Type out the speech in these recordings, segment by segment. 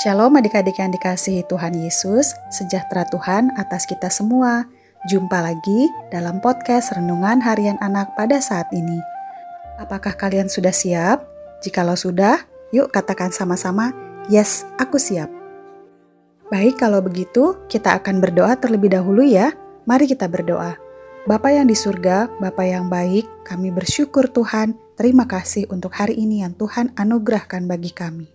Shalom adik-adik yang dikasihi Tuhan Yesus, sejahtera Tuhan atas kita semua. Jumpa lagi dalam podcast Renungan Harian Anak pada saat ini. Apakah kalian sudah siap? Jikalau sudah, yuk katakan sama-sama, yes, aku siap. Baik, kalau begitu kita akan berdoa terlebih dahulu ya. Mari kita berdoa. Bapa yang di surga, Bapa yang baik, kami bersyukur Tuhan Terima kasih untuk hari ini yang Tuhan anugerahkan bagi kami.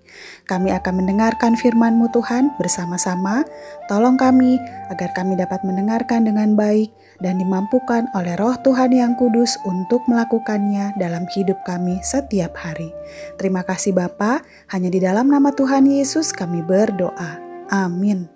Kami akan mendengarkan firman-Mu Tuhan bersama-sama. Tolong kami agar kami dapat mendengarkan dengan baik dan dimampukan oleh roh Tuhan yang kudus untuk melakukannya dalam hidup kami setiap hari. Terima kasih Bapa, hanya di dalam nama Tuhan Yesus kami berdoa. Amin.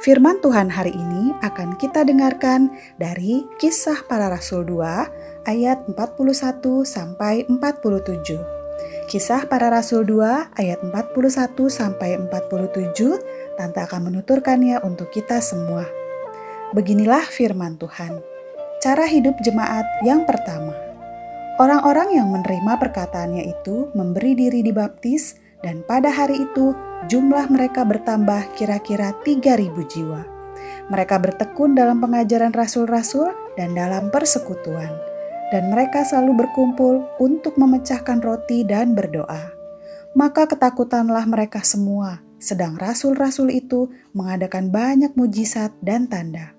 Firman Tuhan hari ini akan kita dengarkan dari Kisah Para Rasul 2 ayat 41 sampai 47. Kisah Para Rasul 2 ayat 41 sampai 47 Tante akan menuturkannya untuk kita semua. Beginilah firman Tuhan. Cara hidup jemaat yang pertama. Orang-orang yang menerima perkataannya itu memberi diri dibaptis dan pada hari itu jumlah mereka bertambah kira-kira 3.000 jiwa. Mereka bertekun dalam pengajaran rasul-rasul dan dalam persekutuan, dan mereka selalu berkumpul untuk memecahkan roti dan berdoa. Maka ketakutanlah mereka semua, sedang rasul-rasul itu mengadakan banyak mujizat dan tanda.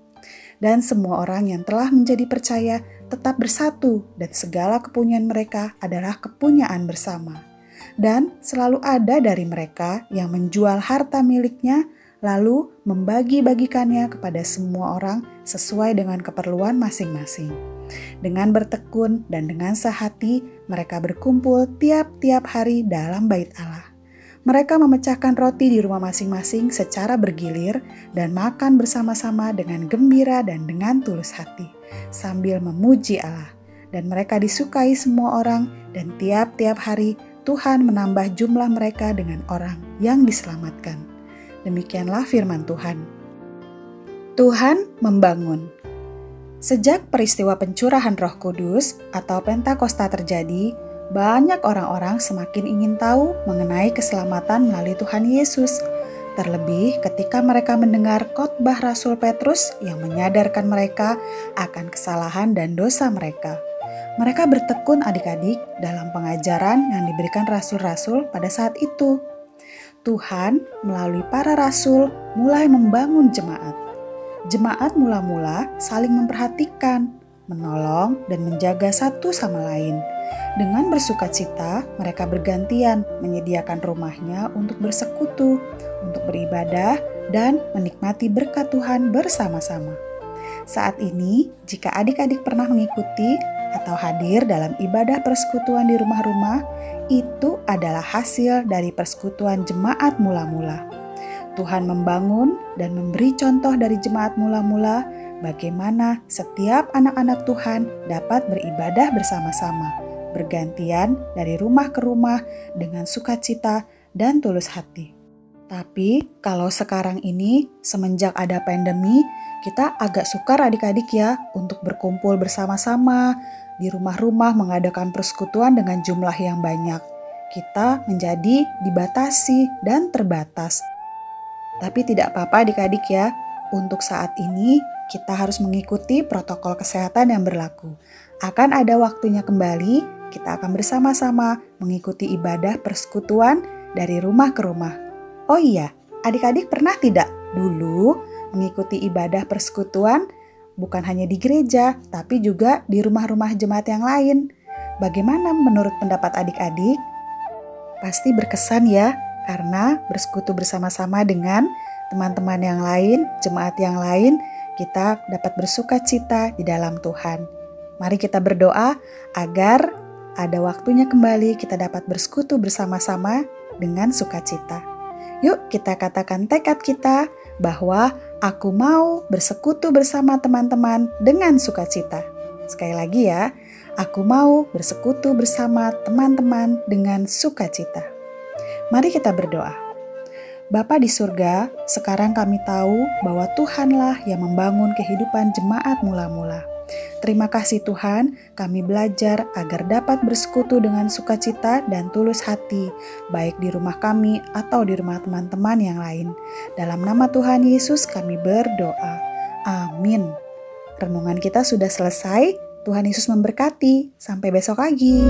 Dan semua orang yang telah menjadi percaya tetap bersatu, dan segala kepunyaan mereka adalah kepunyaan bersama dan selalu ada dari mereka yang menjual harta miliknya lalu membagi-bagikannya kepada semua orang sesuai dengan keperluan masing-masing. Dengan bertekun dan dengan sehati, mereka berkumpul tiap-tiap hari dalam bait Allah. Mereka memecahkan roti di rumah masing-masing secara bergilir dan makan bersama-sama dengan gembira dan dengan tulus hati, sambil memuji Allah. Dan mereka disukai semua orang, dan tiap-tiap hari Tuhan menambah jumlah mereka dengan orang yang diselamatkan. Demikianlah firman Tuhan. Tuhan membangun. Sejak peristiwa pencurahan Roh Kudus atau Pentakosta terjadi, banyak orang-orang semakin ingin tahu mengenai keselamatan melalui Tuhan Yesus. Terlebih ketika mereka mendengar khotbah Rasul Petrus yang menyadarkan mereka akan kesalahan dan dosa mereka. Mereka bertekun adik-adik dalam pengajaran yang diberikan rasul-rasul pada saat itu. Tuhan melalui para rasul mulai membangun jemaat. Jemaat mula-mula saling memperhatikan, menolong, dan menjaga satu sama lain. Dengan bersuka cita, mereka bergantian menyediakan rumahnya untuk bersekutu, untuk beribadah, dan menikmati berkat Tuhan bersama-sama. Saat ini, jika adik-adik pernah mengikuti atau hadir dalam ibadah persekutuan di rumah-rumah itu adalah hasil dari persekutuan jemaat mula-mula. Tuhan membangun dan memberi contoh dari jemaat mula-mula bagaimana setiap anak-anak Tuhan dapat beribadah bersama-sama, bergantian dari rumah ke rumah dengan sukacita dan tulus hati. Tapi kalau sekarang ini semenjak ada pandemi, kita agak sukar adik-adik ya untuk berkumpul bersama-sama, di rumah-rumah mengadakan persekutuan dengan jumlah yang banyak. Kita menjadi dibatasi dan terbatas. Tapi tidak apa-apa adik-adik ya, untuk saat ini kita harus mengikuti protokol kesehatan yang berlaku. Akan ada waktunya kembali, kita akan bersama-sama mengikuti ibadah persekutuan dari rumah ke rumah. Oh iya, adik-adik pernah tidak dulu mengikuti ibadah persekutuan bukan hanya di gereja, tapi juga di rumah-rumah jemaat yang lain. Bagaimana menurut pendapat adik-adik? Pasti berkesan ya, karena bersekutu bersama-sama dengan teman-teman yang lain, jemaat yang lain, kita dapat bersuka cita di dalam Tuhan. Mari kita berdoa agar ada waktunya kembali kita dapat bersekutu bersama-sama dengan sukacita. Yuk kita katakan tekad kita bahwa aku mau bersekutu bersama teman-teman dengan sukacita. Sekali lagi ya, aku mau bersekutu bersama teman-teman dengan sukacita. Mari kita berdoa. Bapa di surga, sekarang kami tahu bahwa Tuhanlah yang membangun kehidupan jemaat mula-mula. Terima kasih Tuhan, kami belajar agar dapat bersekutu dengan sukacita dan tulus hati, baik di rumah kami atau di rumah teman-teman yang lain. Dalam nama Tuhan Yesus kami berdoa. Amin. Renungan kita sudah selesai. Tuhan Yesus memberkati. Sampai besok lagi.